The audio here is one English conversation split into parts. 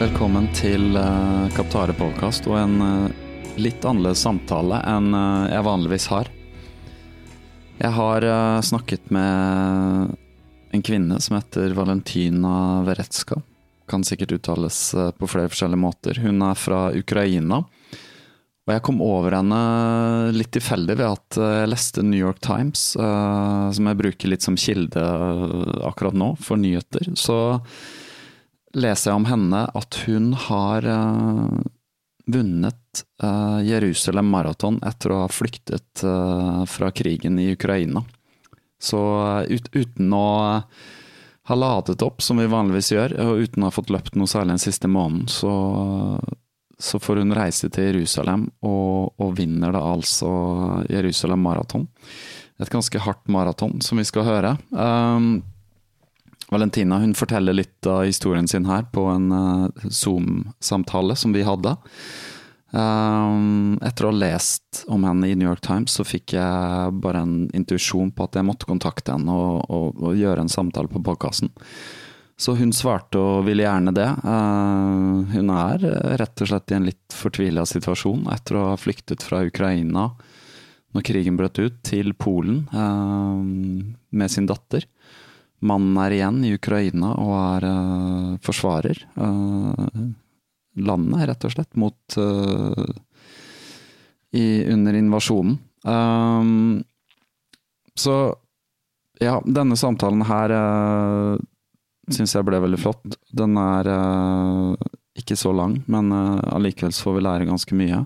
Velkommen til uh, Kaptare podkast og en uh, litt annerledes samtale enn uh, jeg vanligvis har. Jeg har snakket med en kvinne som heter Valentina Veretska. Kan sikkert uttales på flere forskjellige måter. Hun er fra Ukraina. Og jeg kom over henne litt tilfeldig ved at jeg leste New York Times, som jeg bruker litt som kilde akkurat nå, for nyheter. Så leser jeg om henne at hun har uh, vunnet uh, Jerusalem Marathon etter å ha flyktet uh, fra krigen i Ukraina. Så ut, uten å ha ladet opp, som vi vanligvis gjør, og uten å ha fått løpt noe særlig den siste måneden, så, så får hun reise til Jerusalem, og, og vinner da altså Jerusalem Marathon. Et ganske hardt maraton, som vi skal høre. Um, Valentina hun forteller litt av historien sin her på en uh, Zoom-samtale som vi hadde. Um, etter å ha lest om henne i New York Times, så fikk jeg bare en intuisjon på at jeg måtte kontakte henne og, og, og gjøre en samtale på podkasten. Så hun svarte og ville gjerne det. Uh, hun er rett og slett i en litt fortvila situasjon etter å ha flyktet fra Ukraina når krigen brøt ut, til Polen med sin datter. Mannen er igjen i Ukraina og er uh, forsvarer uh, landet, rett og slett, mot uh, i, under invasjonen. Um, så ja, denne samtalen her uh, syns jeg ble veldig flott. Den er uh, ikke så lang, men allikevel så får vi lære ganske mye.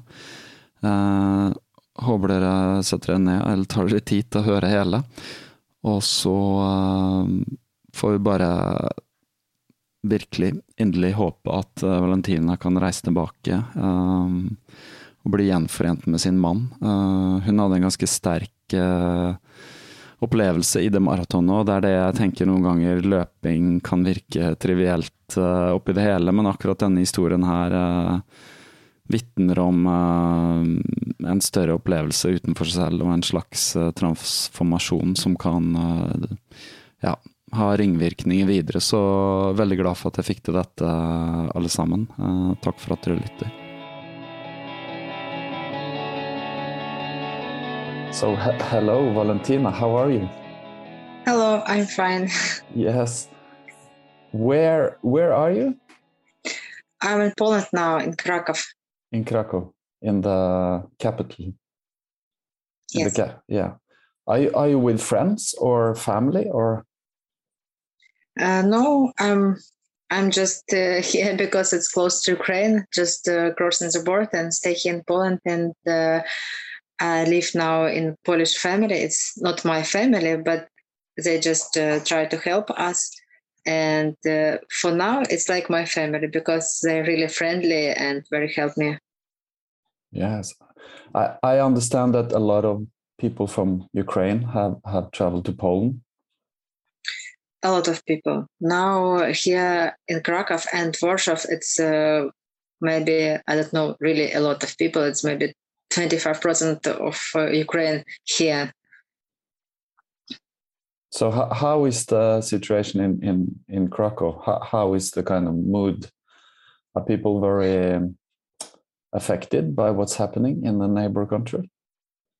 Håper dere setter dere ned, eller tar dere tid til å høre hele. Og så uh, får vi bare virkelig, inderlig håpe at uh, Valentina kan reise tilbake uh, og bli gjenforent med sin mann. hun hadde en ganske sterk opplevelse i det maratonet, og det er det jeg tenker noen ganger løping kan virke trivielt oppi det hele, men akkurat denne historien her vitner om uh, en større opplevelse utenfor seg selv og en slags uh, transformasjon som kan uh, ja, ha ringvirkninger videre. Så veldig glad for at jeg fikk til dette, alle sammen. takk for at dere lytter. So, hello, Valentina. How are you? Hello, I'm fine. yes. Where Where are you? I'm in Poland now, in Krakow in Krakow, in the capital. Yes. The, yeah. Are you, are you with friends or family or? Uh, no, I'm I'm just uh, here because it's close to Ukraine, just uh, crossing the border and stay here in Poland. And uh, I live now in Polish family. It's not my family, but they just uh, try to help us. And uh, for now, it's like my family because they're really friendly and very help me. Yes, I, I understand that a lot of people from Ukraine have have traveled to Poland? A lot of people now here in Krakow and Warsaw. It's uh, maybe I don't know really a lot of people. It's maybe twenty five percent of uh, Ukraine here. So how, how is the situation in in in Krakow? How, how is the kind of mood? Are people very um, affected by what's happening in the neighbor country?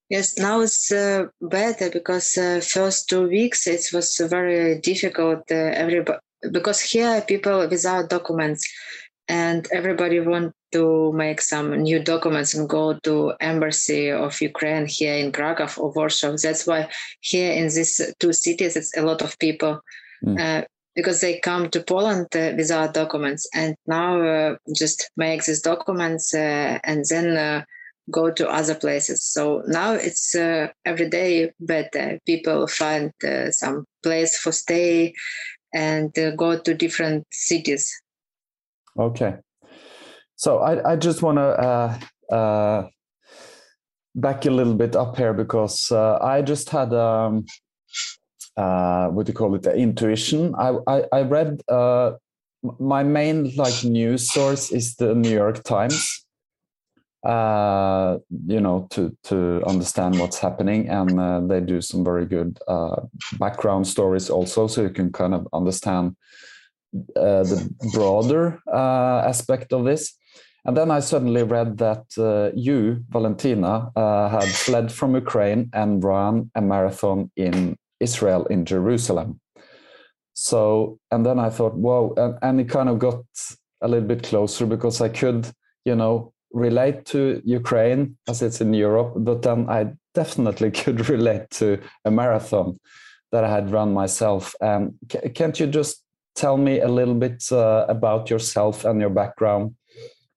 Yes, now it's uh, better because uh, first two weeks it was very difficult. Uh, everybody because here people without documents, and everybody want to make some new documents and go to embassy of Ukraine here in Krakow or Warsaw. That's why here in these two cities it's a lot of people. Mm because they come to Poland uh, without documents and now uh, just make these documents uh, and then uh, go to other places. So now it's uh, every day better. People find uh, some place for stay and go to different cities. Okay. So I, I just want to back a little bit up here because I just had um, uh, what do you call it, the intuition. I I, I read uh, my main like news source is the New York Times. Uh, you know, to to understand what's happening, and uh, they do some very good uh, background stories also, so you can kind of understand uh, the broader uh, aspect of this. And then I suddenly read that uh, you, Valentina, had fled from Ukraine and ran a marathon in Israel in Jerusalem. So, and then I thought, whoa, and, and it kind of got a little bit closer because I could, you know, relate to Ukraine as it's in Europe, but then I definitely could relate to a marathon that I had run myself. And can't you just tell me a little bit uh, about yourself and your background,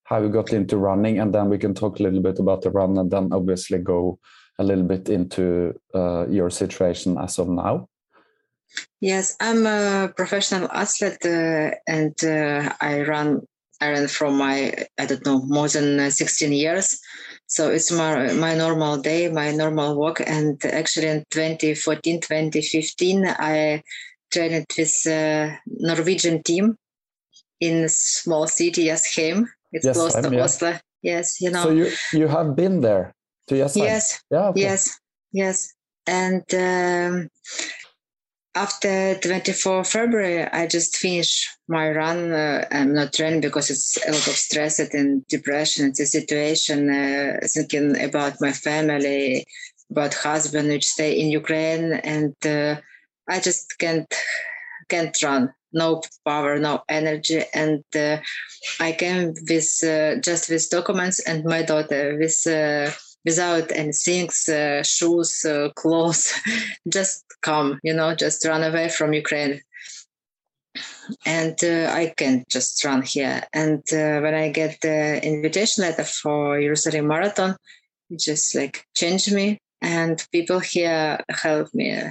how you got into running, and then we can talk a little bit about the run, and then obviously go a little bit into uh, your situation as of now? Yes, I'm a professional athlete uh, and uh, I run I ran from my I don't know more than uh, 16 years. So it's my my normal day, my normal walk. And actually in 2014, 2015, I trained with a Norwegian team in a small city, Jessheim. It's yes, close I'm, to yeah. Oslo. Yes, you know. So you you have been there to yes yes. Yeah, okay. yes. Yes. And um, after 24 february i just finished my run uh, i'm not running because it's a lot of stress and depression it's a situation uh, thinking about my family about husband which stay in ukraine and uh, i just can't can't run. No power no energy and uh, i came with uh, just with documents and my daughter with uh, without any things, uh, shoes, uh, clothes, just come, you know, just run away from Ukraine. And uh, I can't just run here. And uh, when I get the invitation letter for Jerusalem Marathon, it just like changed me. And people here help me.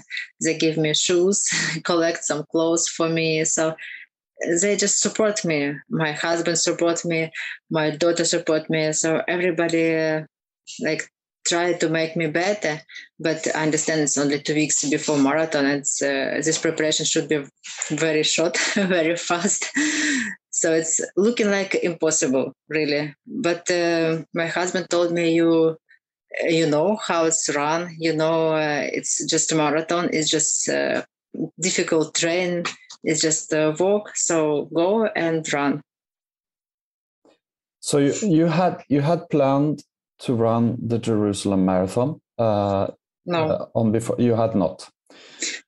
They give me shoes, collect some clothes for me. So they just support me. My husband support me. My daughter support me. So everybody uh, like try to make me better but i understand it's only two weeks before marathon it's uh, this preparation should be very short very fast. So it's looking like impossible really. But uh, my husband told me you you know how it's run. You know uh, it's just a marathon. It's just a difficult train it's just a walk. So go and run. So you, you had you had planned to run the Jerusalem Marathon? Uh, no. Uh, on before you had not.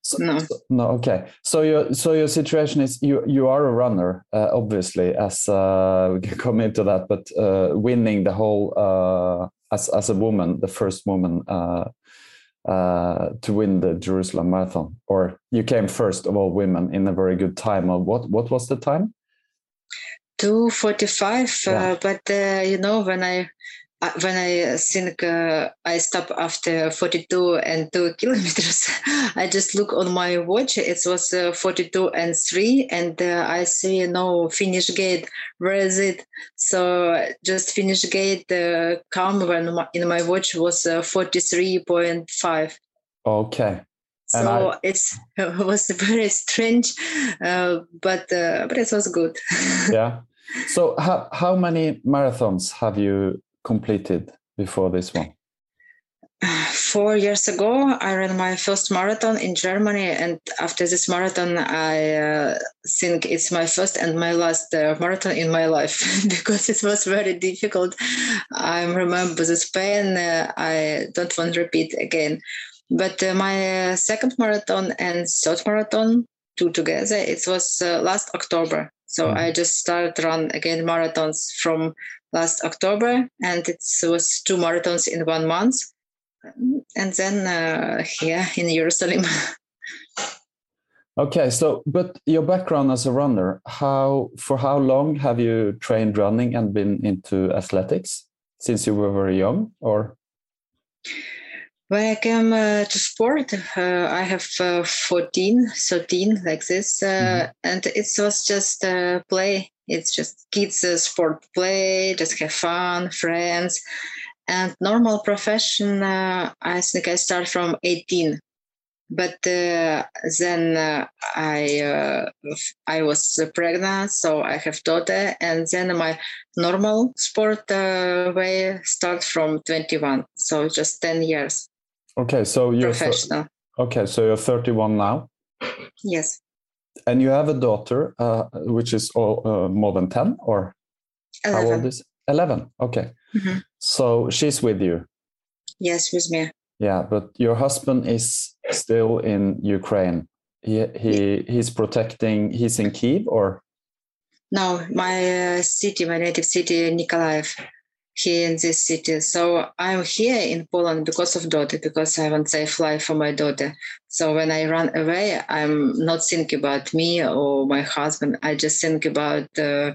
So, no. No. Okay. So your so your situation is you you are a runner, uh, obviously, as uh, we can come into that, but uh, winning the whole uh, as as a woman, the first woman uh, uh, to win the Jerusalem Marathon, or you came first of all women in a very good time. what what was the time? Two forty five. Yeah. but you know when I when I think uh, I stop after 42 and 2 kilometers, I just look on my watch. It was uh, 42 and 3, and uh, I see no finish gate. Where is it? So just finish gate uh, come when my, in my watch was uh, 43.5. Okay. And so I, it's it was very strange, uh, but but it was good. yeah. So how how many marathons have you completed before this one? Four years ago, I ran my first marathon in Germany, and after this marathon, I uh, think it's my first and my last uh, marathon in my life because it was very difficult. I remember this pain. Uh, I don't want to repeat again. But uh, my uh, second marathon and third marathon, two together, it was uh, last October. So mm. I just started run again marathons from last October, and it was two marathons in one month, and then uh, yeah, in Jerusalem. okay, so but your background as a runner, how for how long have you trained running and been into athletics since you were very young, or? When I came uh, to sport, uh, I have uh, 14, 13, like this, uh, mm-hmm. and it was just uh, play it's just kids sport play, just have fun, friends. And normal profession, uh, I think I start from 18. But uh, then uh, I uh, I was pregnant, so I have daughter, and then my normal sport uh, way start from 21, so just 10 years. Okay, so you're professional. okay, so you're 31 now. Yes and you have a daughter, uh, which is all, uh, more than 10 or 11. how old is 11? Okay. Mm-hmm. So she's with you? Yes, with me. Yeah, but your husband is still in Ukraine. He, he he's protecting, he's in Kiev or? No, my uh, city, my native city, Nikolaev here in this city. So I'm here in Poland because of daughter, because I want safe life for my daughter. So when I run away, I'm not thinking about me or my husband. I just think about uh,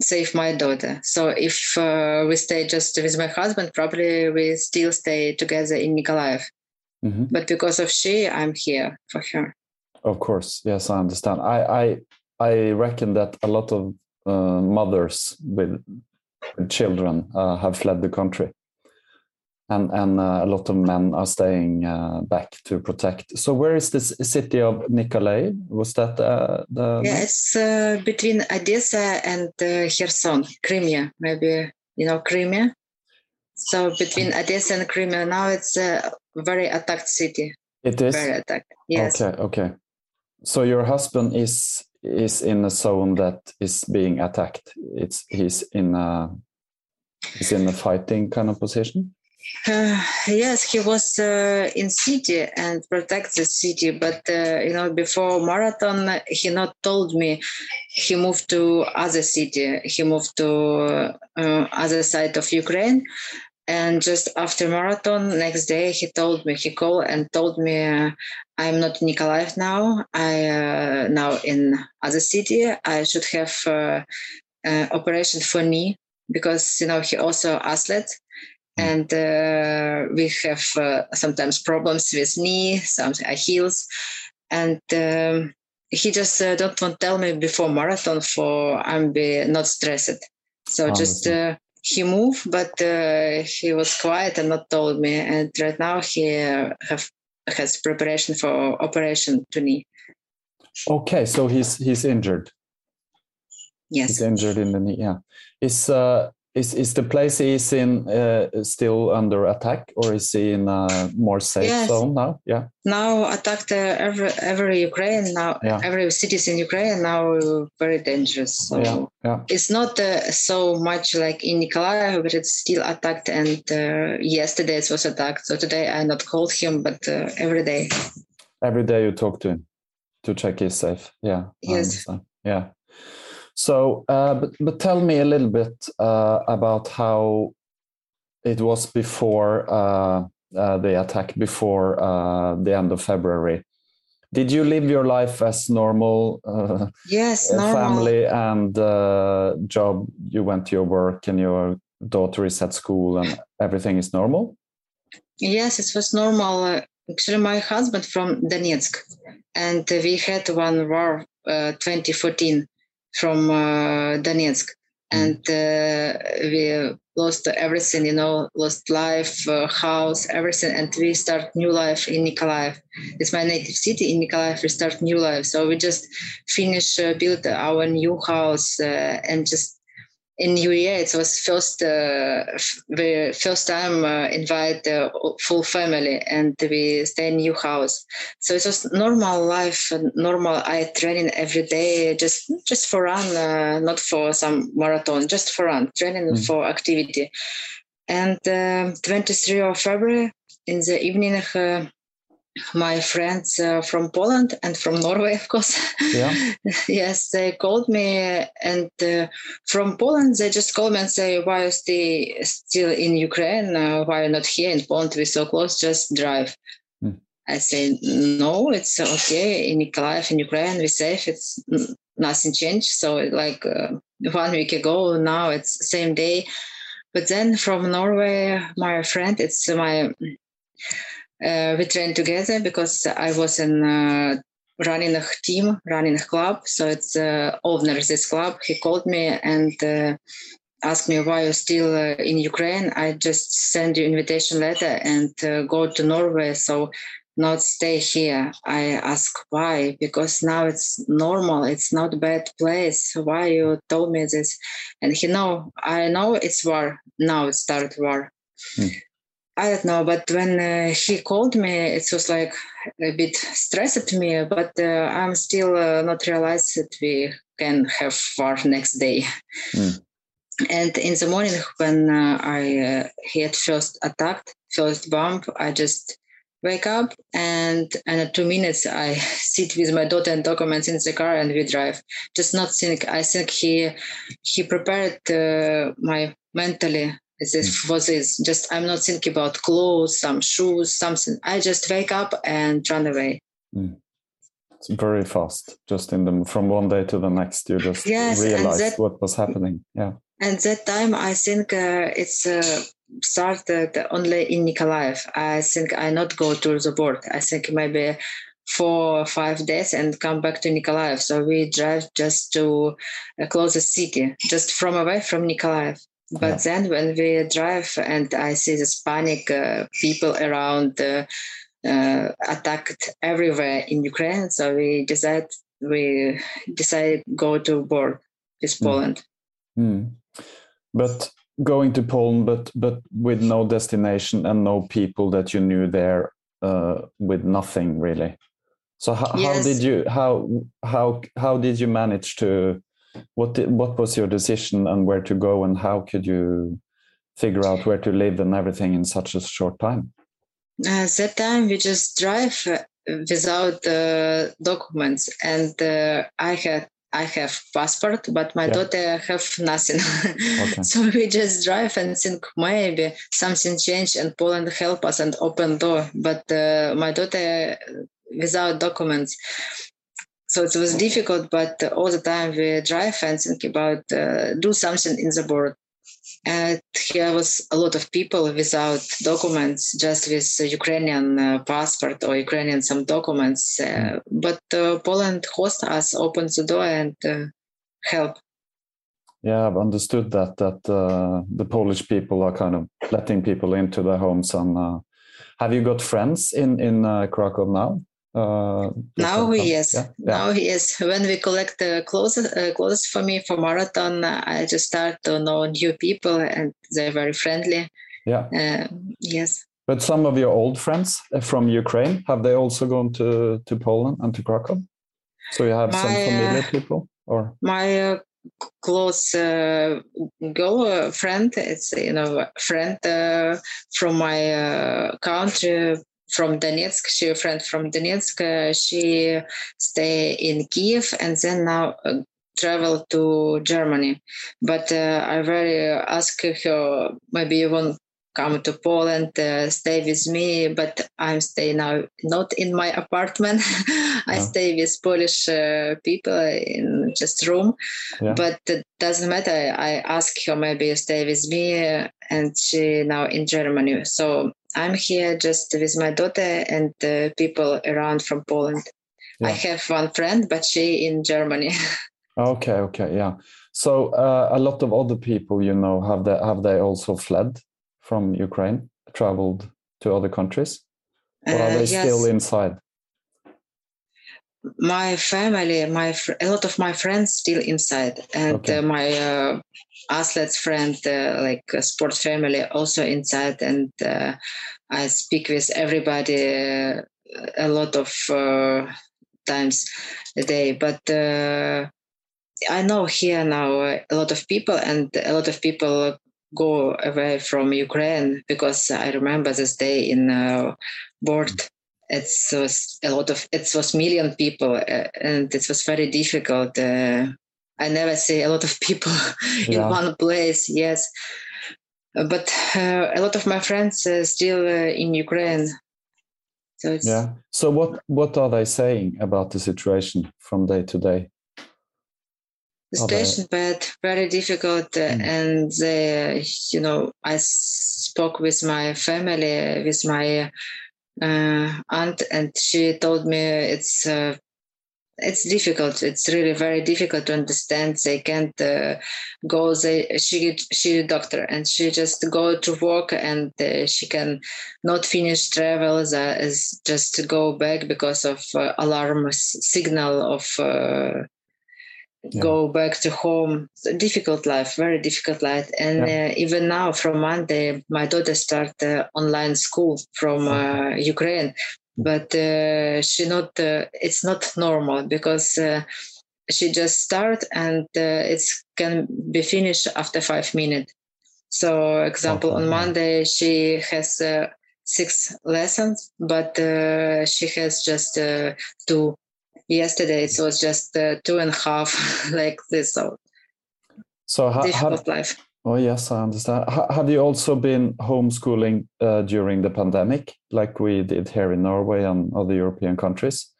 save my daughter. So if uh, we stay just with my husband, probably we still stay together in Nikolaev. Mm-hmm. But because of she, I'm here for her. Of course, yes, I understand. I I I reckon that a lot of uh, mothers with children uh, have fled the country. And, and uh, a lot of men are staying uh, back to protect. So, where is this city of Nikolai? Was that the? Yeah, it's between Odessa and Kherson, Crimea. Maybe you know Crimea. So between Odessa and Crimea, now it's a very attacked city. It is very attacked. Yes. Okay. Okay. So your husband is is in a zone that is being attacked. It's he's in a he's in a fighting kind of position. Uh, yes, he was uh, in city and protect the city, but uh, you know before marathon he not told me he moved to other city. He moved to uh, other side of Ukraine, and just after marathon next day he told me he called and told me uh, i'm not in nikolaev now. I uh, now in other city. I should have uh, uh, operation for knee because you know he also athlete hmm. and uh, we have uh, sometimes problems with knee some heels. And um, he just don't want to tell me before marathon for i'm be not stressed. So oh, just he moved, but uh, he was quiet and not told me. And right now he uh, have has preparation for operation to knee. Okay, so he's he's injured. Yes, he's injured in the knee. Yeah, is uh, is is the place he's in uh, still under attack, or is he in a more safe yes. zone now? Yeah. Now attacked uh, every every Ukraine. Now yeah. every cities in Ukraine now very dangerous. So yeah. Yeah. it's not uh, so much like in Nikolaev, but it's still attacked. And uh, yesterday it was attacked. So today I not called him, but uh, every day. Every day you talk to him to check he's safe. Yeah. Yes. Yeah. So, uh, but, but tell me a little bit uh, about how it was before uh, uh the attack, before uh, the end of February. Did you live your life as normal? yes, normal. Family and job. You went to your work and your daughter is at school and everything is normal? Yes, it was normal. Uh, actually, my husband from Donetsk, and we had one war uh, 2014 from uh, Donetsk, mm. and uh, we lost everything, you know, lost life, uh, house, everything, and we start new life in Nikolaev. It's my native city in Nikolaev. We start new life, so we just finish uh, build our new house uh, and just in New Year, it was first uh, the first time uh, invite the full family, and we stay in new house. So it was normal life, normal. I training every day, just just for run, uh, not for some marathon, just for run, training mm. for activity. And um, 23 of February in the evening, uh, my friends uh, from Poland and from Norway, of course. Yeah. yes, they called me, and uh, from Poland they just called me and say, "Why are you still in Ukraine? Uh, why are you not here in Poland? We're so close. Just drive." Mm. I say, "No, it's okay in Nikolaev, in Ukraine. We're safe. It's nothing changed. So like uh, one week ago, now it's same day." But then from Norway, my friend, it's my we trained together because I was in uh, running a team, running a club. So it's uh, owner this club. He called me and uh, asked me why you're still uh, in Ukraine. I just send you invitation letter and uh, go to Norway. So not stay here. I ask why because now it's normal. It's not bad place. Why you told me this? And he know I know it's war. Now it started war. Hmm. I don't know, but when uh, he called me, it was like a bit stressed me, but uh, I'm still uh, not realized that we can have war next day. Mm. And in the morning, when uh, I uh, had first attacked, first bomb, I just wake up and in two minutes I sit with my daughter and documents in the car and we drive. Just not think. I think he he prepared uh, my mentally this mm. was this just i'm not thinking about clothes some shoes something i just wake up and run away mm. it's very fast just in the from one day to the next you just yes, realize what was happening yeah and that time i think uh, it's uh, started only in nikolaev i think i not go to the board i think maybe four or five days and come back to Nikolaev. So we drive just to a closest city, just from away from Nikolaev. But yeah. then when we drive and I see this panic, uh, people around uh, uh, attacked everywhere in Ukraine. So we decided we decided go to war with hmm. Poland. Mm. But going to Poland, but but with no destination and no people that you knew there, uh, with nothing really. So how, yes. how did you how how how did you manage to what what was your decision and where to go and how could you figure out where to live and everything in such a short time? Uh, that time we just drive uh, without uh, documents, and uh, I had I have passport, but my yeah. daughter have nothing. Okay. so we just drive and think maybe something change and Poland help us and open door. But uh, my daughter without documents so it was difficult but all the time we and think about uh, do something in the board. And here was a lot of people without documents just with ukrainian uh, passport or ukrainian some documents uh, but uh, poland host us opens the door and uh, help. Yeah i've understood that that uh, the polish people are kind of letting people into their homes and have you got friends in in krakow now uh, now yes yeah? now yes when we collect uh, clothes uh, clothes for me for marathon uh, i just start to know new people and they're very friendly. Yeah. Uh, yes. But some of your old friends uh, from ukraine have they also gone to to poland and to krakow? So you have my, some familiar people or? my close uh, girl friend it's you know friend uh, from my uh, country from Donetsk. She a friend from Donetsk. Uh, she stay in Kiev and then now uh, travel to Germany. But uh, I very ask her maybe you want come to Poland, uh, stay with me. But I'm stay now not in my apartment. I stay with Polish uh, people in just room. Yeah. But it doesn't matter. I ask her maybe stay with me, and she now in Germany. So I'm here just with my daughter and uh, people around from Poland. Yeah. I have one friend, but she in Germany. okay, okay, yeah. So uh, a lot of other people, you know, have they have they also fled from Ukraine, traveled to other countries, or are they uh, yes. still inside? My family, my a lot of my friends still inside, and okay. uh, my uh, athletes friend, uh, like sports family, also inside, and uh, I speak with everybody a lot of times a day, but I know here now a lot of people, and a lot of people go away from Ukraine because I remember this day in uh, board. It was a lot of it was million people, uh, and it was very difficult. Uh, I never see a lot of people yeah. in one place. Yes, but uh, a lot of my friends are still uh, in Ukraine. So yeah. So what what are they saying about the situation from day to day? the station bed very difficult mm. and uh, you know i spoke with my family with my uh, aunt and she told me it's uh, it's difficult. It's really very difficult to understand. They can't uh, go. They she she doctor and she just go to work and uh, she can not finish travel. as just to go back because of alarm signal of yeah. go back to home. difficult life, very difficult life. And yeah. uh, even now, from Monday, my daughter start uh, online school from uh, Ukraine, but uh, she not. Uh, it's not normal because uh, she just start and it can be finished after five minutes. So, example, okay. on Monday she has six lessons, but she has just two yesterday it was just uh, two and a half like this so so how, difficult how, life oh yes i understand have you also been homeschooling uh, during the pandemic like we did here in norway and other european countries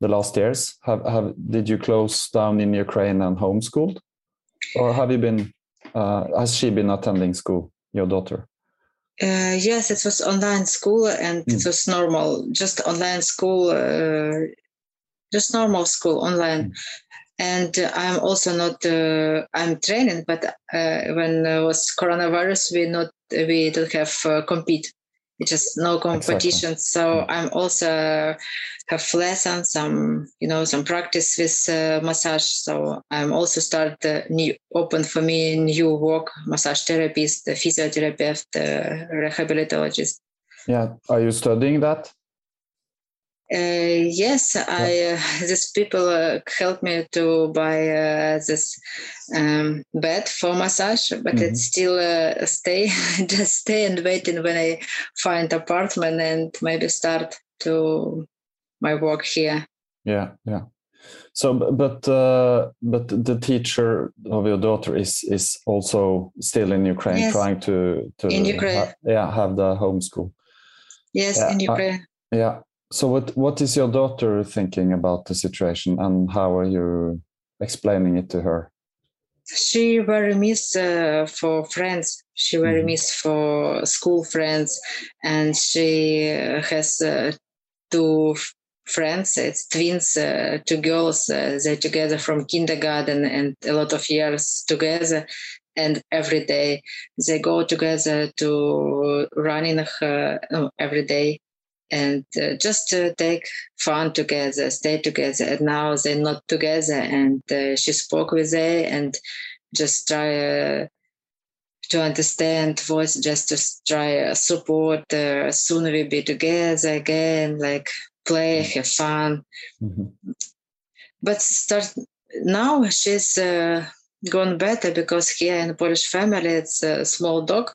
the last years have, have did you close down in ukraine and homeschooled or have you been uh, has she been attending school your daughter uh, yes, it was online school and mm. it was normal, just online school. Uh, just normal school online. Mm. And uh, I'm also not uh, I'm training, but uh, when was coronavirus, we not we don't have compete. It's just no competition. Exactly. So mm. I'm also have lessons, some you know some practice with uh, massage. So I'm also start uh, new open for me new work massage therapist, the physiotherapist, uh, rehabilitologist. Yeah, are you studying that? Uh, yes, I uh, these people uh, helped me to buy uh, this um, bed for massage, but mm-hmm. it's still uh, stay, just stay and waiting when I find apartment and maybe start to my work here. Yeah, yeah. So, but uh, but the teacher of your daughter is is also still in Ukraine, yes. trying to to in Ukraine. Ha- yeah have the homeschool. Yes, yeah. in Ukraine. yeah so what what is your daughter thinking about the situation and how are you explaining it to her? She very miss uh, for friends. She very mm. miss for school friends and she uh, has uh, two friends. It's twins uh, two girls uh, they're together from kindergarten and a lot of years together. And every day they go together to running uh, every day and uh, just to take fun together, stay together. And now they're not together. And uh, she spoke with them and just try uh, to understand voice, just to try uh, support. Uh, soon we'll be together again, like play, have fun. Mm-hmm. But start now she's uh, gone better because here in Polish family it's a small dog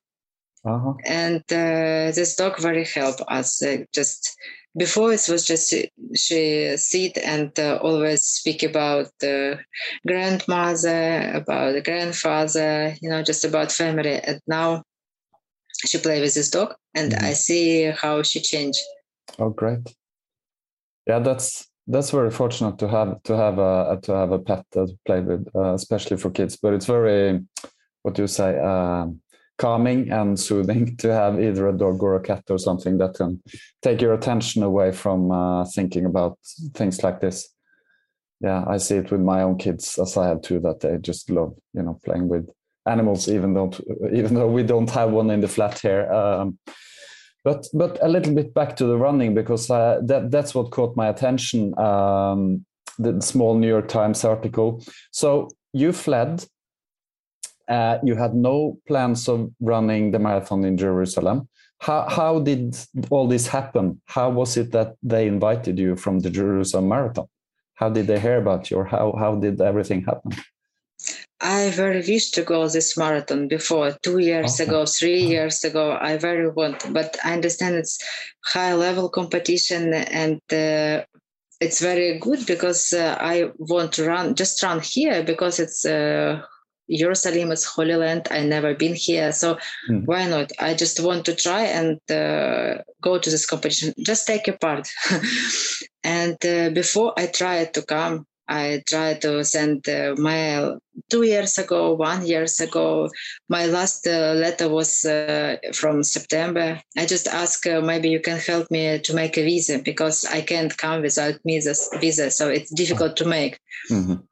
uh-huh. And uh, this dog very helped us. Uh, just before it was just she sit and uh, always speak about the grandmother, about the grandfather, you know, just about family. And now she play with this dog, and Mhm. I see how she changed. Oh, great. Yeah, that's that's very fortunate to have to have a to have a pet to play with, uh, especially for kids. But it's very, what do you say, um, calming and soothing to have either a dog or a cat or something that can take your attention away from uh, thinking about things like this. Yeah, I see it with my own kids, as I have two, that they just love, you know, playing with animals, even though even though we don't have one in the flat here. Um, but but a little bit back to the running because uh, that that's what caught my attention. Um, the small New York Times article. So you fled. Uh, you had no plans of running the marathon in Jerusalem. How how did all this happen? How was it that they invited you from the Jerusalem marathon? How did they hear about you, or how how did everything happen? I very wish to go this marathon before two years Okay. ago, three years ago. I very want, but I understand it's high level competition and uh, it's very good because uh, I want to run, just run here because it's uh, Jerusalem, is Holy Land. I never been here, so Hmm. why not? I just want to try and uh, go to this competition, just take a part. and uh, before I tried to come, I tried to send uh, mail two years ago, one years ago. My last uh, letter was uh, from September. I just asked, uh, maybe you can help me to make a visa because I can't come without visa. visa so it's difficult to make. Mhm.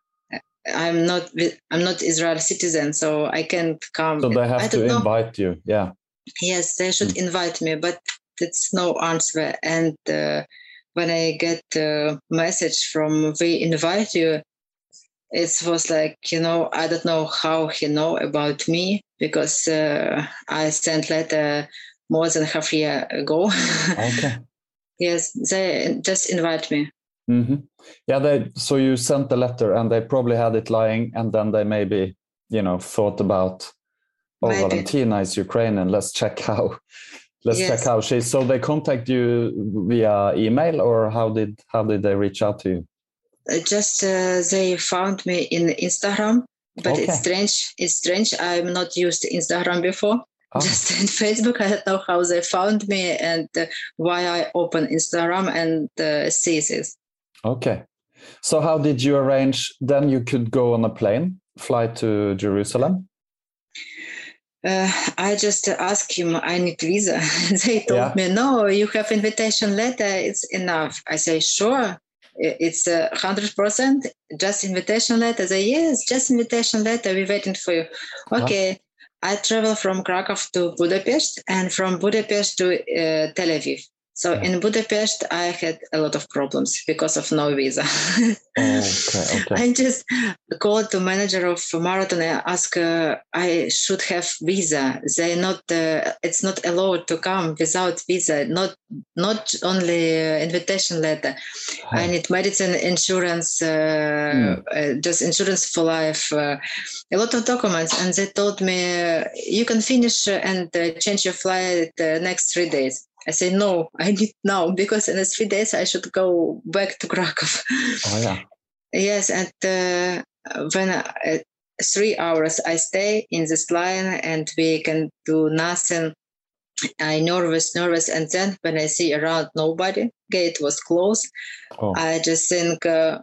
I'm not I'm not Israel citizen, so I can't come. So they I have to know. invite you. Yeah. Yes, they should invite me, but it's no answer. And uh, when I get the message from we invite you, it was like you know I don't know how he know about me because uh, I sent letter more than half year ago. Okay. yes, they just invite me. Hmm Yeah, they so you sent the letter and they probably had it lying, and then they maybe you know thought about oh Maybe. Valentina is Ukrainian. Let's check how let's check how she. So they contact you via email, or how did how did they reach out to you? Uh, just uh, they found me in Instagram, but Okay. it's strange. It's strange. I'm not used Instagram before. Ah. Just in Facebook, I don't know how they found me and uh, why I open Instagram and uh, see this. Okay. So how did you arrange? Then you could go on a plane, fly to Jerusalem. Uh, I just asked him, I need visa. they told Yeah. me, no, you have invitation letter. It's enough. I say, sure. It's a hundred percent just invitation letter. They yes, just invitation letter. We're waiting for you. Okay. I travel from Krakow to Budapest and from Budapest to uh, Tel Aviv. So in Budapest, I had a lot of problems because of no visa. Okay, okay. I just called the manager of marathon and asked, uh, I should have visa. They not, uh, it's not allowed to come without visa. Not, not only uh, invitation letter. I need medicine, insurance, uh, uh, just insurance for life, uh, a lot of documents. And they told me, uh, you can finish and uh, change your flight next three days. I say, no, I need now because in three days I should go back to Krakow. Oh yeah. Yes, and uh, when I, uh, three hours I stay in this line and we can do nothing. I nervous, nervous, and then when I see around nobody, gate was closed. Oh. I just think uh,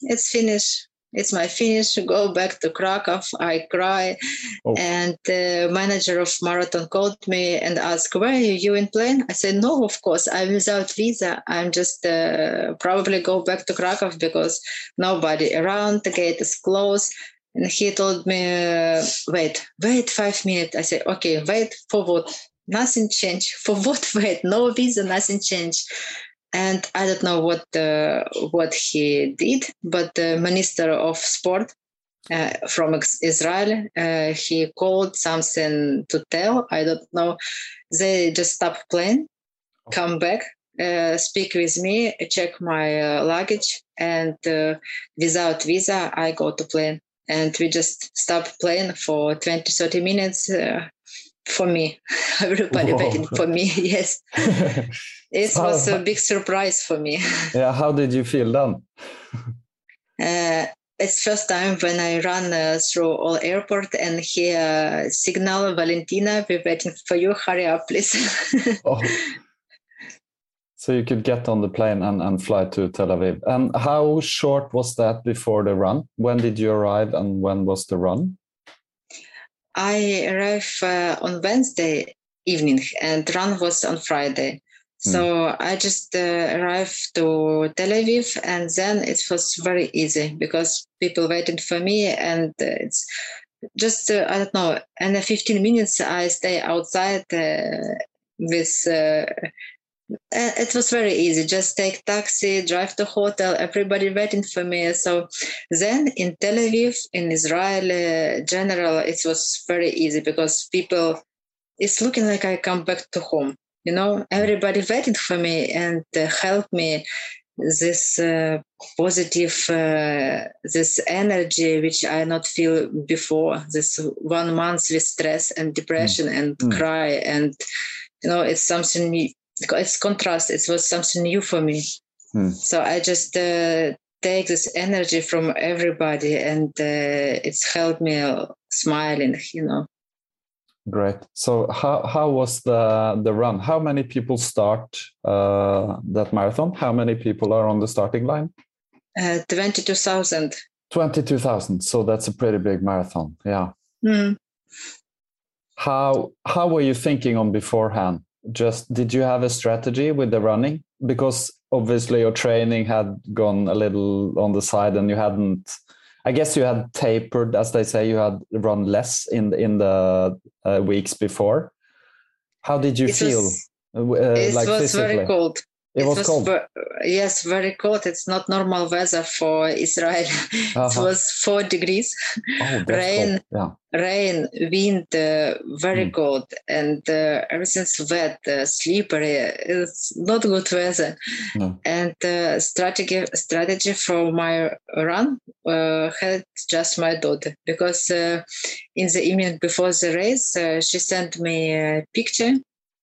it's finished. It's my finish. Go back to Krakow. I cry, Oh. and the manager of marathon called me and asked, "Where are you in plane?" I said, "No, of course. I'm without visa. I'm just uh, probably go back to Krakow because nobody around. The gate is closed." And he told me, uh, "Wait, wait five minutes." I said, "Okay, wait for what? Nothing changed. For what? Wait, no visa, nothing changed." And I don't know what uh, what he did, but the minister of sport uh, from Israel, uh, he called something to tell. I don't know. They just stop playing, come back, uh, speak with me, check my uh, luggage, and uh, without visa, I go to plane. And we just stop playing for 20, 30 minutes uh, for me. Everybody Whoa. waiting for me. yes, it So- was a big surprise for me. yeah. How did you feel then? Uh, it's first time when I run uh, through all airport and hear signal, Valentina, we're waiting for you. Hurry up, please. oh. So you could get on the plane and, and fly to Tel Aviv. And how short was that before the run? When did you arrive and when was the run? I arrived uh, on Wednesday evening and run was on Friday. Hmm. So I just uh, arrived to Tel Aviv, and then it was very easy because people waited for me, and it's just uh, I don't know. In 15 minutes, I stay outside uh, with. Uh, it was very easy. Just take taxi, drive to hotel. Everybody waiting for me. So then in Tel Aviv, in Israel, uh, general, it was very easy because people. It's looking like I come back to home you know everybody waiting for me and uh, helped me this uh, positive uh, this energy which i not feel before this one month with stress and depression mm. and mm. cry and you know it's something. It's contrast it was something new for me mm. so i just uh, take this energy from everybody and uh, it's helped me smiling you know Great. So how how was the the run? How many people start uh, that marathon? How many people are on the starting line? Uh, Twenty two thousand. Twenty two thousand. So that's a pretty big marathon. Yeah. Mm. How how were you thinking on beforehand? Just did you have a strategy with the running? Because obviously your training had gone a little on the side and you hadn't I guess you had tapered, as they say, you had run less in in the uh, weeks before. How did you it feel? Was, uh, it like was physically? very cold. It, it was, was, cold. yes, very cold. It's not normal weather for Israel. Uh-huh. it was four degrees. Oh, rain, yeah. rain, wind, uh, very mm. cold, and uh, everything's wet, uh, slippery. It's not good weather. No. And uh, strategy strategy for my run uh, had just my daughter because uh, in the evening before the race, she sent me a picture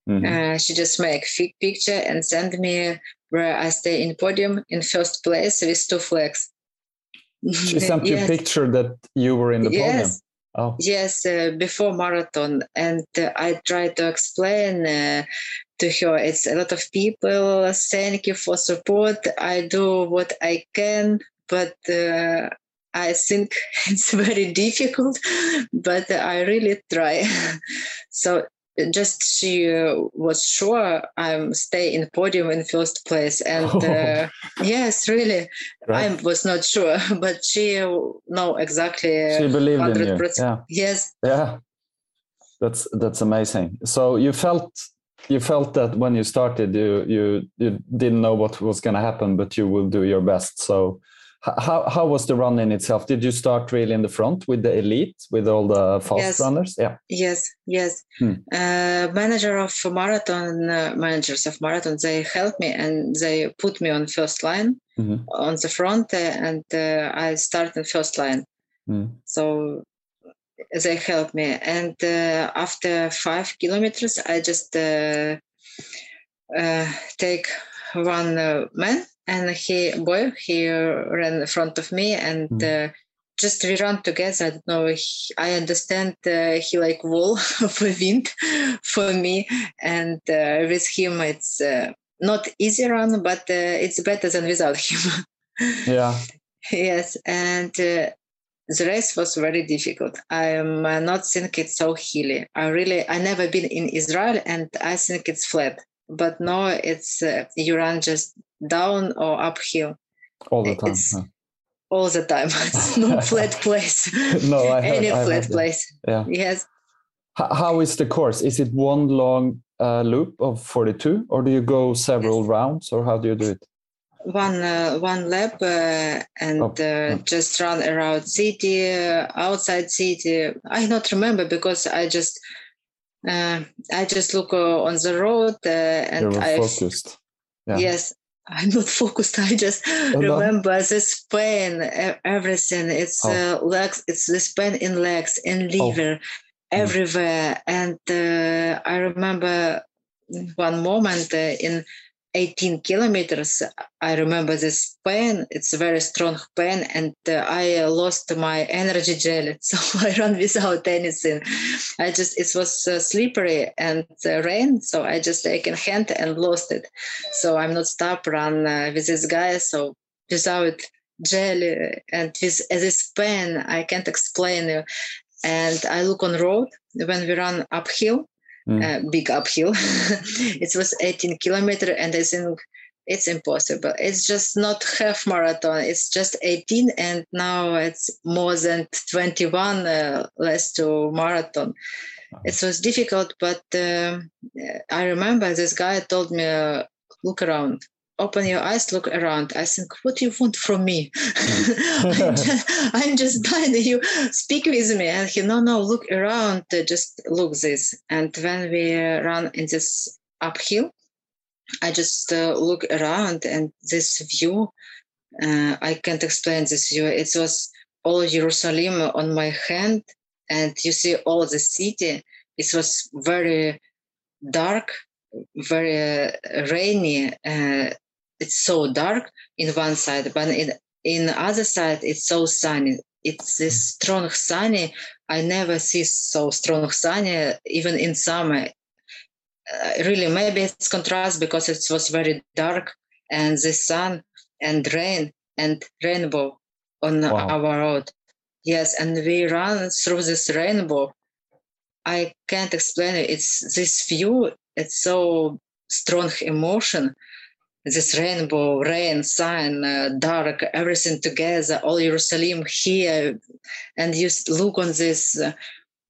Mm-hmm. Uh, she just make fig picture and send me where I stay in podium in first place with two flags. She sent you yes. a picture that you were in the yes. podium. Oh. Yes, uh, before marathon, and uh, I tried to explain uh, to her. It's a lot of people. Thank you for support. I do what I can, but uh, I think it's very difficult. But I really try. so just she uh, was sure I'm stay in podium in first place, and uh, yes, really, right. I was not sure, but she know exactly. She believed 100%. in you. Yeah. Yes. Yeah, that's that's amazing. So you felt you felt that when you started, you you you didn't know what was going to happen, but you will do your best. So how how was the run in itself? Did you start really in the front with the elite, with all the fast yes. runners? Yeah. Yes, yes. Hmm. Uh, manager of marathon, uh, managers of marathon, they helped me and they put me on first line mm-hmm. on the front, uh, and uh, I started first line. Mm. So they helped me, and uh, after five kilometers, I just uh, take one man and he boy he ran in front of me and mm. uh, just we run together. I don't know. He, I understand uh, he like wall for wind for me, and uh, with him it's uh, not easy run, but uh, it's better than without him. yeah. Yes, and uh, the race was very difficult. I'm not think it's so hilly. I really I never been in Israel, and I think it's flat. But no, it's you run just down or uphill. All the time. Huh? All the time. It's no flat place. no, I any I flat place. Yeah. Yes. how is the course? Is it one long uh, loop of 42 or do you go several yes. rounds or how do you do it? One uh, one lap uh, and oh. Uh, just run around city, uh, outside city. I not remember because I just uh, I just look on the road and I focused. Yeah. Yes, I'm not focused. I just oh, remember no. this pain, everything. It's oh. uh, legs. It's this pain in legs, in oh. liver, oh. everywhere. And uh, I remember one moment uh, in 18 kilometers. I remember this pain. It's a very strong pain and uh, i lost my energy gel. So i ran without anything. I just it was uh, slippery and uh, rain so i just taken hand and lost it. So i'm not stop run uh, with this guy. So without gel and with this pain i can't explain and i look on road when we run uphill mm. uh, big uphill. it was 18 kilometer, and I think it's impossible. It's just not half marathon. It's just 18, and now it's more than 21 uh, less to marathon. It was difficult, but uh, I remember this guy told me, uh, "Look around." Open your eyes, look around. I think, what do you want from me? I'm, just, I'm dying. You speak with me. And he, no, no, look around. Just look this. And when we run in this uphill, I just uh, look around and this view, uh, I can't explain this view. It was all Jerusalem on my hand and you see all the city. It was very dark, very uh, rainy. Uh, it's so dark in one side, but in in the other side it's so sunny. It's this strong sunny. I never see so strong sunny even in summer. Uh, really, maybe it's contrast because it was very dark and the sun and rain and rainbow on wow. our road. Yes, and we run through this rainbow. I can't explain it. It's this view. It's so strong emotion this rainbow, rain, sun, uh, dark, everything together, all Jerusalem here. And you look on this, uh,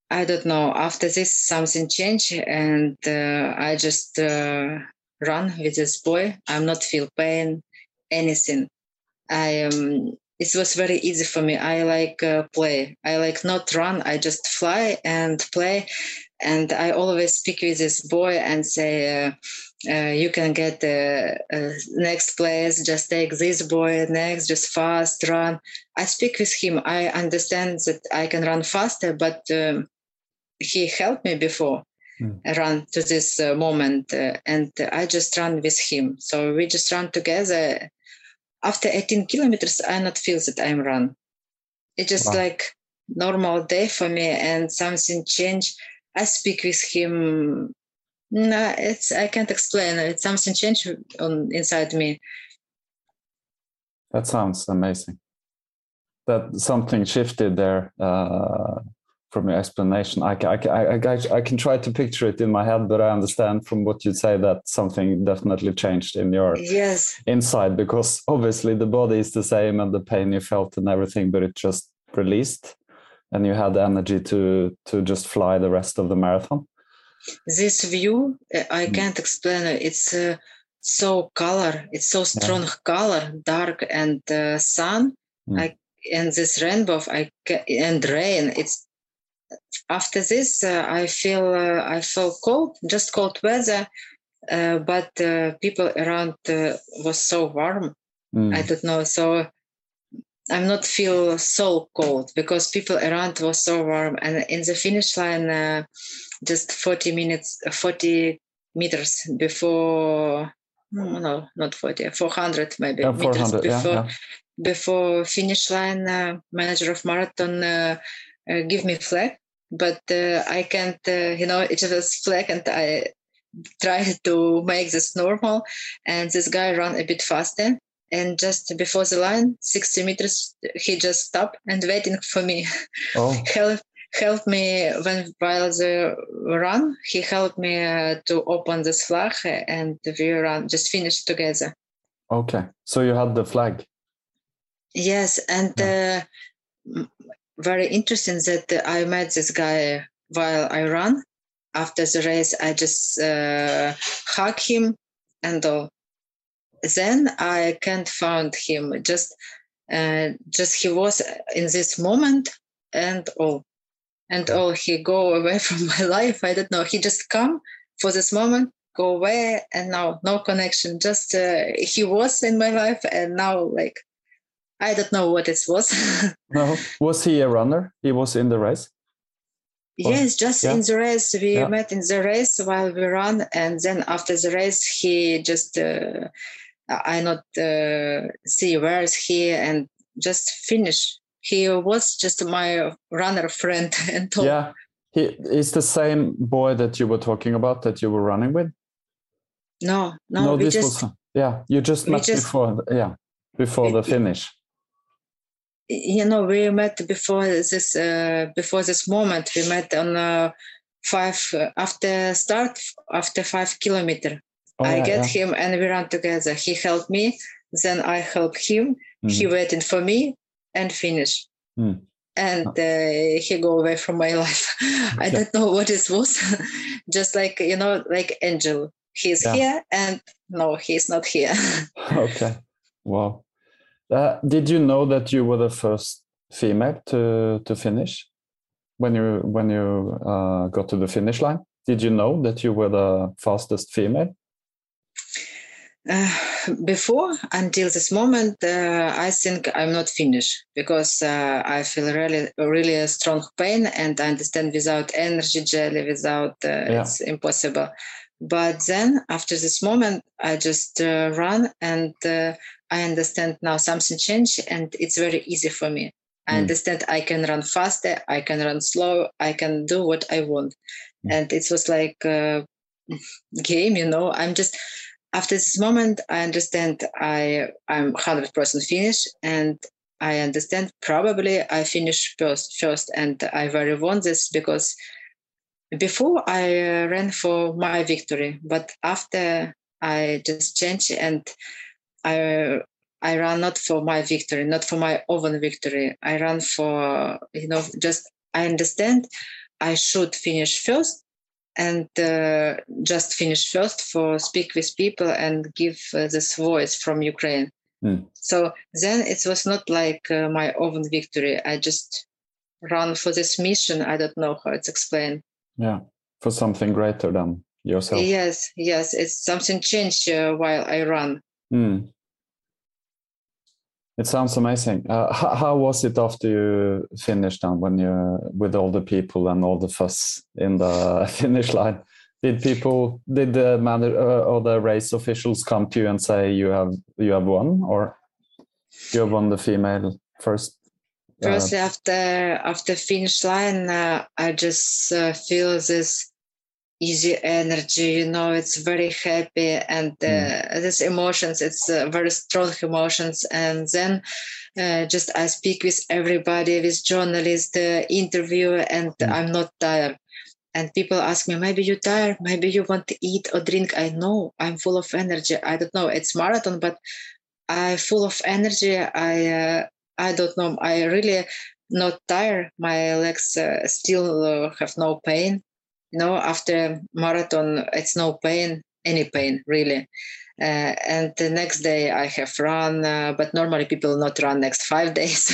I don't know, after this, something changed. And uh, I just uh, run with this boy. I'm not feel pain, anything. I um, it was very easy for me. I like uh, play. I like not run. I just fly and play. And I always speak with this boy and say, uh, uh, you can get the uh, next place just take this boy next just fast run. I speak with him. I understand that i can run faster but um, he helped me before mm. run to this uh, moment uh, and i just run with him. So we just run together. After 18 kilometers i not feel that i'm run. It's just wow. like normal day for me and something changed i speak with him no, it's I can't explain. It's something changed on inside me. That sounds amazing. That something shifted there uh, from your explanation. I, I, I, I, I can try to picture it in my head, but I understand from what you say that something definitely changed in your yes inside because obviously the body is the same and the pain you felt and everything, but it just released, and you had the energy to to just fly the rest of the marathon this view uh, i mm. can't explain it it's uh, so color it's so strong yeah. color dark and uh, sun mm. I, and this rainbow I and rain it's after this uh, i feel uh, i feel cold just cold weather uh, but people around was so warm mm. i don't know so i'm not feel so cold because people around was so warm and in the finish line just 40 minutes, 40 meters before, no, not 40, 400 maybe yeah, meters before, yeah, yeah. before finish line. Uh, manager of marathon uh, uh, give me flag, but uh, I can't, uh, you know, it was flag and I try to make this normal. And this guy run a bit faster and just before the line 60 meters he just stopped and waiting for me. Oh. help helped me when while the run he helped me uh, to open this flag and we run just finished together. Okay. So you had the flag? Yes and yeah. uh, very interesting that i met this guy while i run. After the race i just uh, hug him and all then i can't find him. Just uh, just he was in this moment and all. And all. he go away from my life. I don't know. He just come for this moment go away and now no connection. Just uh, he was in my life and now like i don't know what it was. No. Was he a runner? He was in the race? Yes, just yeah. in the race. We Yeah. met in the race while we run, and then after the race, he just uh, I not uh, see where is he and just finish. He was just my runner friend and all. Yeah, he is the same boy that you were talking about that you were running with. No, no, we this just was yeah. You just met just- before yeah before the finish. you know we met before this uh, before this moment. We met on uh, five uh, after start after five kilometer. Oh, I yeah, get yeah. him and we run together. He helped me, then I help him. He Mhm. waited for me and finish. Mm. And uh, he go away from my life. I don't know what it was. Just like you know, like angel. He's Yeah. here and no, he's not here. okay. Wow. Uh, did you know that you were the first female to to finish when you when you uh, got to the finish line? Did you know that you were the fastest female? Uh, before until this moment, uh, I think I'm not finished because uh, I feel really, really a strong pain, and I understand without energy jelly, without uh, Yeah. it's impossible. But then after this moment, I just uh, run, and uh, I understand now something changed, and it's very easy for me. I Mm. understand I can run faster, I can run slow, I can do what I want, Mm. and it was like a game, you know. I'm just after this moment i understand i i'm 100% finished and i understand probably i finish first first and i very want this because before i uh, ran for my victory but after i just changed and i i ran not for my victory not for my own victory. I ran for you know just i understand i should finish first and uh, just finish first for speak with people and give uh, this voice from Ukraine. Mm. So then it was not like uh, my own victory. I just run for this mission. I don't know how it's explained. Yeah, for something greater than yourself. Yes, yes, it's something changed uh, while I run. Mm. It sounds amazing. Uh, how, how was it after you finished then when you with all the people and all the fuss in the finish line? Did people did the man uh, or the race officials come to you and say you have you have won or you have won the female first? uh, Firstly, after after finish line, uh, I just uh, feel this easy energy. You know, it's very happy and uh, this emotions. It's uh, very strong emotions. And then uh, just I speak with everybody, with journalists, uh, interview, and Mm. I'm not tired. And people ask me, maybe you're tired, maybe you want to eat or drink. I know I'm full of energy. I don't know. It's marathon, but I'm full of energy. I uh, I don't know. I really not tired. My legs uh, still uh, have no pain. You know, after marathon, it's no pain, any pain really. Uh, and the next day I have run, uh, but normally people not run next five days.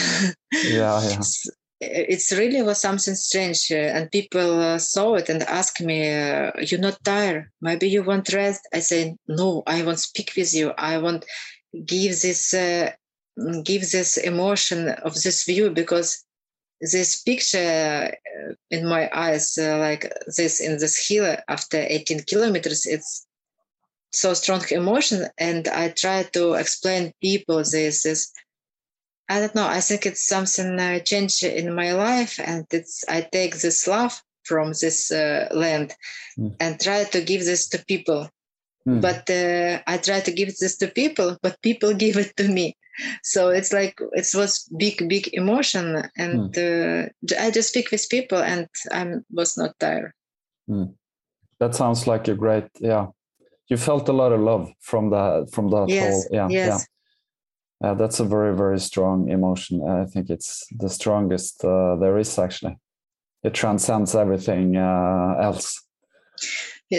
Yeah, yeah. S- It's really was something strange, uh, and people uh, saw it and asked me, uh, "You're not tired? Maybe you want rest?" I say, "No, I want speak with you. I want give this uh, give this emotion of this view because this picture uh, in my eyes, uh, like this in this hill after 18 kilometers, it's so strong emotion, and I try to explain people this is." I don't know. I think it's something uh, change in my life, and it's I take this love from this uh, land Mm. and try to give this to people. Mm. But uh, I try to give this to people, but people give it to me. So it's like it was big, big emotion, and uh, j- I just speak with people, and I was not tired. that sounds like a great yeah. You felt a lot of love from that from that Yes, whole yeah yes. yeah. Uh, that's a very very strong emotion. I think it's the strongest uh, there is actually. It transcends everything uh, else.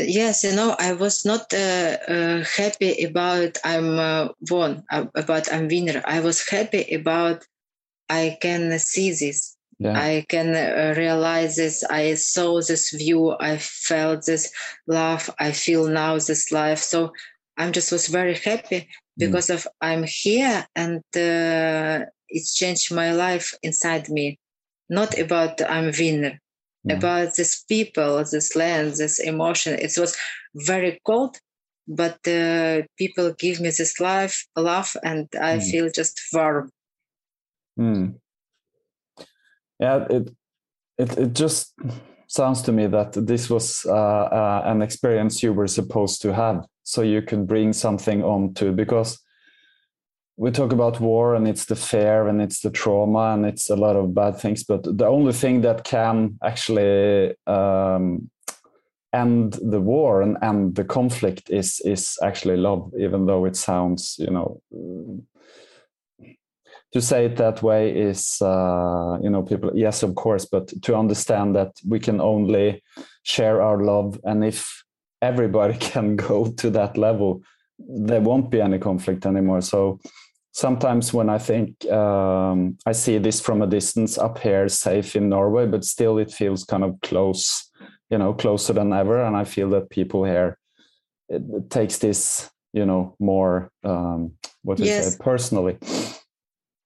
Yes, you know, I was not uh, uh, happy about I'm uh, won, uh, about I'm winner. I was happy about I can see this. Yeah. I can uh, realize this. I saw this view. I felt this love. I feel now this life. So I'm just was very happy because of I'm here and uh, it's changed my life inside me. Not about I'm winner. Mm. about this people, this land, this emotion. It was very cold, but uh, people give me this life, love, and I mm. feel just warm. Mm. Yeah, it it it just sounds to me that this was uh, uh, an experience you were supposed to have, so you could bring something on to because we talk about war and it's the fear and it's the trauma and it's a lot of bad things but the only thing that can actually um, end the war and end the conflict is is actually love even though it sounds you know to say it that way is uh, you know people yes of course but to understand that we can only share our love and if everybody can go to that level there won't be any conflict anymore. So sometimes when I think um, I see this from a distance up here, safe in Norway, but still it feels kind of close, you know, closer than ever. And I feel that people here it, it takes this, you know, more um, what is yes. it personally.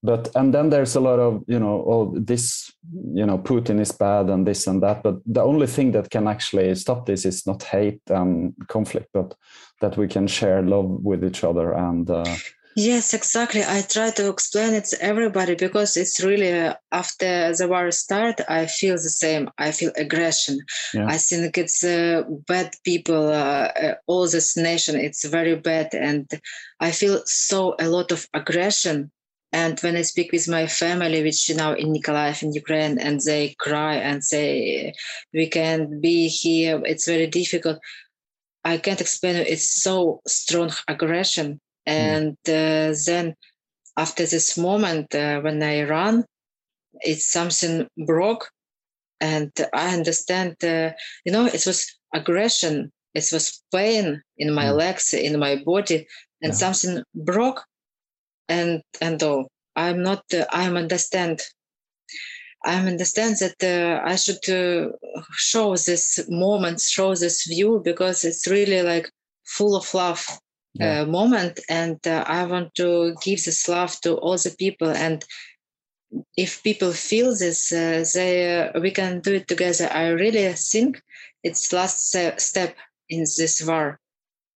But and then there's a lot of you know oh this you know Putin is bad and this and that. But the only thing that can actually stop this is not hate and conflict, but that we can share love with each other and. Uh, Yes, exactly. I try to explain it to everybody because it's really uh, after the war start, I feel the same. I feel aggression. Yeah. I think it's uh, bad people. Uh, uh, all this nation, it's very bad, and I feel so a lot of aggression. And when I speak with my family, which now in Nikolaev in Ukraine, and they cry and say, "We can't be here. It's very difficult." I can't explain it. It's so strong aggression. And uh, then after this moment uh, when i run it's something broke. And i understand uh, you know it was aggression it was pain in my mm. legs in my body and yeah. something broke. And and oh i'm not uh, i'm understand. I understand that uh, i should uh, show this moment show this view because it's really like full of love yeah. uh, moment and uh, i want to give this love to all the people and if people feel this uh, they uh, we can do it together. I really think it's last step in this war.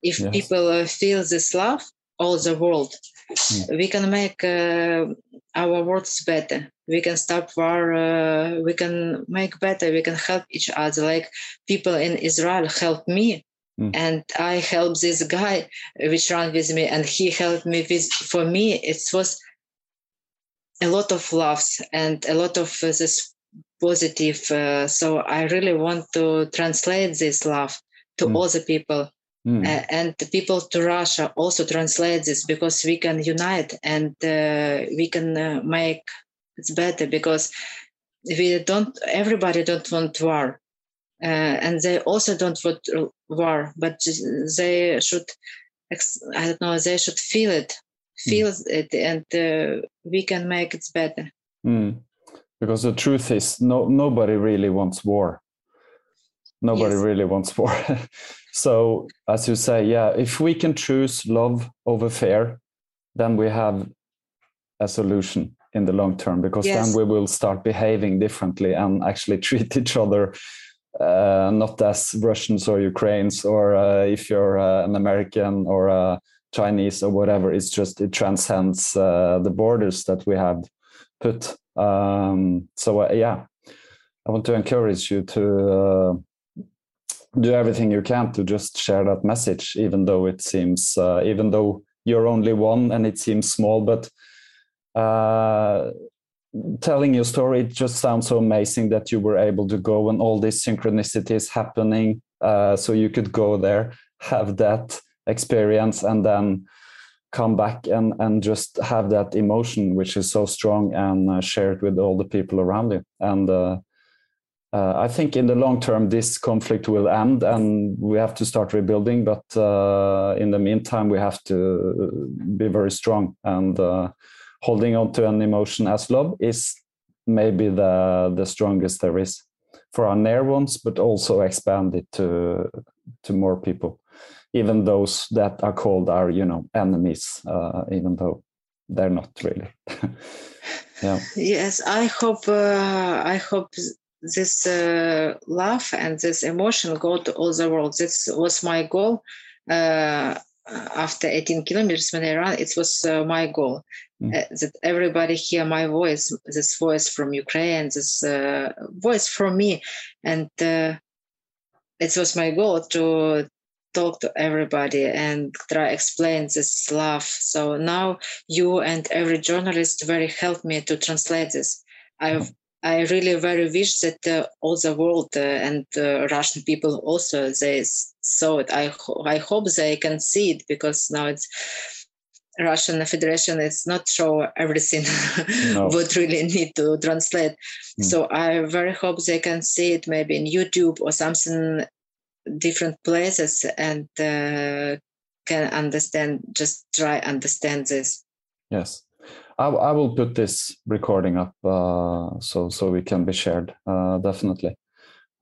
If yes. people uh, feel this love all the world. Mm. we can make uh, our worlds better. We can stop war we can make better. We can help each other. Like people in israel help me Mm. And I helped this guy which ran with me, and he helped me with. For me, it was a lot of laughs and a lot of uh, this positive. Uh, so I really want to translate this love to mm. all the people. Mm. Uh, and the people to Russia also translate this because we can unite and uh, we can uh, make it's better because we don't everybody don't want war uh, and they also don't want war, but they should, I don't know, they should feel it, feel mm. it, and uh, we can make it better. Mm. Because the truth is, no, nobody really wants war. Nobody yes. really wants war. so, as you say, yeah, if we can choose love over fear, then we have a solution in the long term because yes. then we will start behaving differently and actually treat each other uh, not as Russians or Ukrainians, or uh, if you're uh, an American or a Chinese or whatever. It's just it transcends uh, the borders that we have put. Um, so uh, yeah, I want to encourage you to uh, do everything you can to just share that message, even though it seems, even though you're only one and it seems small, but telling your story, it just sounds so amazing that you were able to go and all these synchronicities happening. Uh, so you could go there, have that experience, and then come back and and just have that emotion, which is so strong, and uh, share it with all the people around you. And uh, uh I think in the long term, this conflict will end, and we have to start rebuilding. But uh, in the meantime, we have to be very strong and uh, holding on to an emotion as love is maybe the the strongest there is for our near ones, but also expand it to to more people, even those that are called our you know enemies, uh, even though they're not really. yeah. Yes, I hope uh, I hope this uh, love and this emotion go to all the world. This was my goal. Uh, after 18 kilometers when I ran, it was uh, my goal mm. that everybody hear my voice, this voice from Ukraine, this uh, voice from me, and uh, it was my goal to talk to everybody and try explain this love. So now you and every journalist very helped me to translate this. I've I really very wish that uh, all the world uh, and uh, Russian people also they saw it. I ho- I hope they can see it because now it's Russian Federation is not sure everything no. what really need to translate. Mm. So I very hope they can see it maybe in YouTube or something different places and uh, can understand. Just try understand this. Yes. I, I will put this recording up uh, so so we can be shared uh, definitely.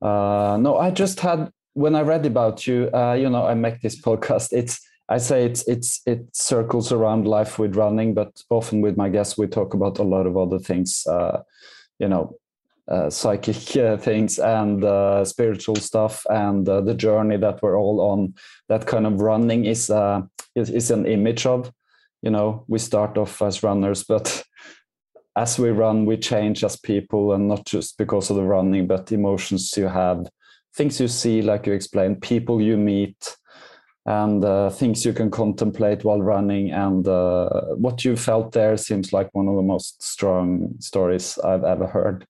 Uh, no, I just had when I read about you. Uh, you know, I make this podcast. It's I say it's it's it circles around life with running, but often with my guests we talk about a lot of other things. Uh, you know, uh, psychic uh, things and uh, spiritual stuff and uh, the journey that we're all on. That kind of running is is, is an image of you know we start off as runners but as we run we change as people and not just because of the running but emotions you have things you see like you explained people you meet and uh, things you can contemplate while running. And uh, what you felt there seems like one of the most strong stories i've ever heard.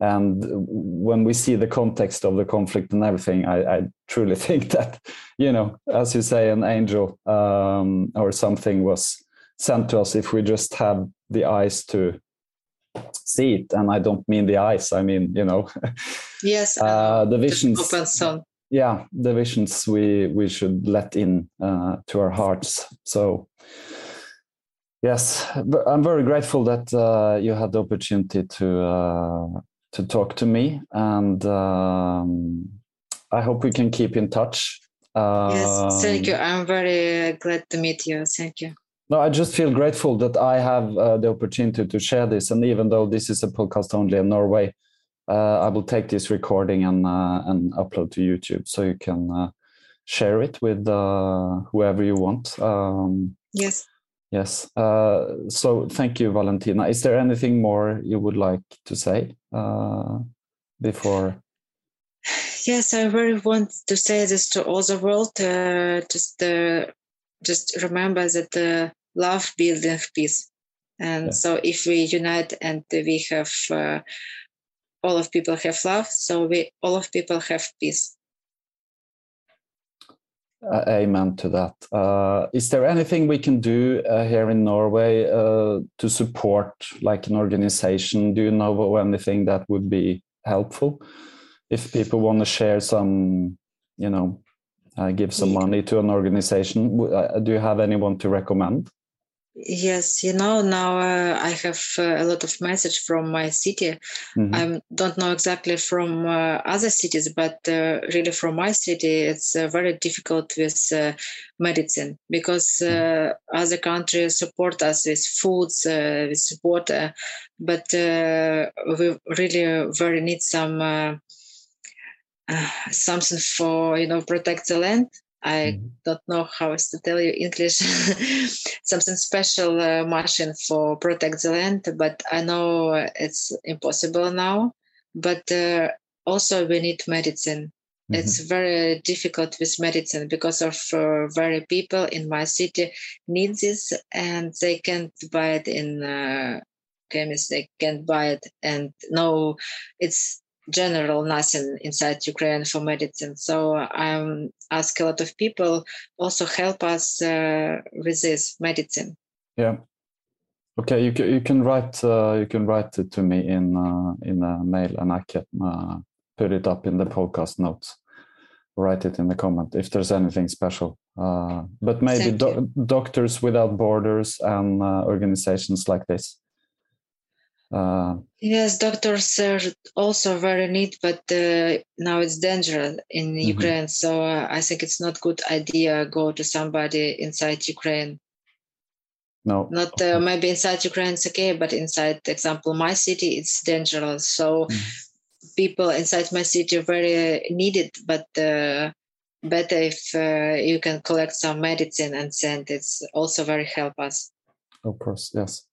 And when we see the context of the conflict and everything i, I truly think that you know as you say an angel um, or something was sent to us if we just have the eyes to see it. And i don't mean the eyes i mean you know yes uh, the visions yeah the visions we we should let in uh, to our hearts. So yes i'm very grateful that uh, you had the opportunity to uh, to talk to me. And um, i hope we can keep in touch. Yes thank you. Um, i'm very glad to meet you. Thank you. No, I just feel grateful that I have uh, the opportunity to share this. And even though this is a podcast only in Norway, uh, I will take this recording and uh, and upload to YouTube so you can uh, share it with uh, whoever you want. Um, yes. Yes. Uh, so thank you, Valentina. Is there anything more you would like to say before? Yes, I really want to say this to all the world. just just remember that love building peace and yeah. so if we unite and we have uh, all of people have love so we all of people have peace. Uh, amen to that. Uh, is there anything we can do uh, here in norway uh, to support like an organization? Do you know of anything that would be helpful? If people want to share some you know uh, give some money to an organization do you have anyone to recommend Yes, you know now uh, I have uh, a lot of message from my city. Mm-hmm. I don't know exactly from uh, other cities, but uh, really from my city, it's uh, very difficult with uh, medicine because mm-hmm. other countries support us with foods, with support, but we really very need some something for you know protect the land I mm-hmm. don't know how to tell you English, something special uh, machine for protect the land, but I know it's impossible now. But uh, also we need medicine. Mm-hmm. It's very difficult with medicine because of uh, very people in my city need this and they can't buy it in uh, chemists. They can't buy it and no, it's general nothing inside Ukraine for medicine. So I um, ask a lot of people also help us uh, with this medicine. Yeah. Okay, you can you can write uh, you can write it to me in uh, in a mail, and I can uh, put it up in the podcast notes. Write it in the comment if there's anything special. Uh, but maybe do- Doctors Without Borders and uh, organizations like this uh, yes, doctors are also very neat, but uh, now it's dangerous in mm-hmm. Ukraine. So uh, I think it's not good idea go to somebody inside Ukraine. No, not uh, maybe inside Ukraine it's okay, but inside, example, my city it's dangerous. So mm. people inside my city are very needed, but uh, better if uh, you can collect some medicine and send. It's also very help us. Of course, yes.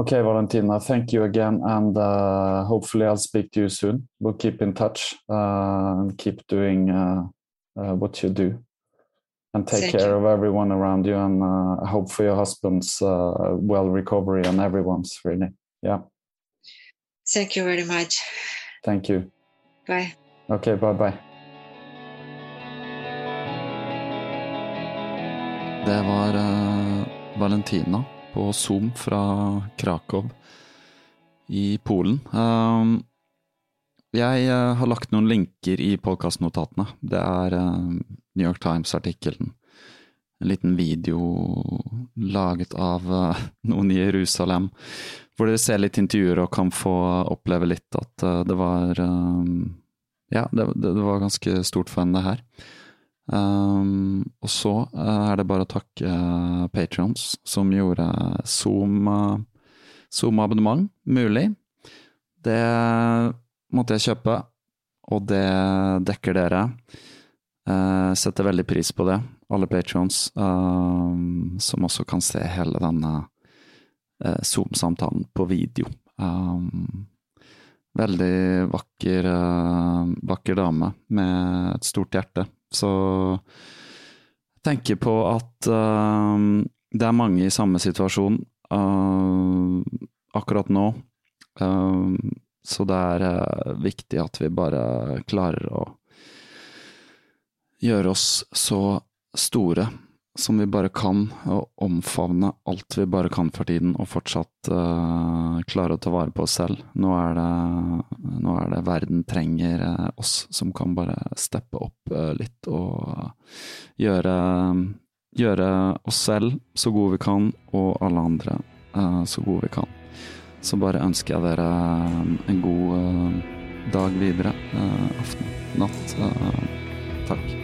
Okay, Valentina, thank you again, and uh, hopefully I'll speak to you soon. We'll keep in touch uh, and keep doing uh, uh, what you do, and take Thank care you. of everyone around you. And uh, I hope for your husband's uh, well recovery and everyone's really. Yeah, Thank you very much. thank you. Bye. Okay, bye bye. Det var eh, Valentina på Zoom fra Krakow i Polen. Um, jeg eh, har lagt noen linker i podkastnotatene. Det er eh, New York Times-artikkelen. En liten video laget av eh, noen i Jerusalem, hvor dere ser litt intervjuer og kan få oppleve litt at det var eh, Ja, det var ganske stort for henne, det her. Um, og så eh, er det bare å takke uh, Patrions som gjorde Zoom, uh, Zoom-abonnement mulig. Det måtte jeg kjøpe, og det dekker dere. Uh, setter veldig pris på det, alle patrions, uh, som også kan se hele denne eh, Zoom-samtalen på video. Um, veldig vakker, eh, vakker dame med et stort hjerte. Så jeg tenker på at uh, det er mange i samme situasjon uh, akkurat nå. Uh, så det er eh, viktig at vi bare klarer å gjøre oss så store som vi bare kan, og omfavne alt vi bare kan for tiden, og fortsatt uh, klare å ta vare på oss selv. Nå er det, nå er det verden trenger uh, oss som kan bare steppe opp uh, litt og gjøre, gjøre oss selv så gode vi kan, og alle andre så gode vi kan. Så bare ønsker jeg dere en god dag videre. aften, natt. takk.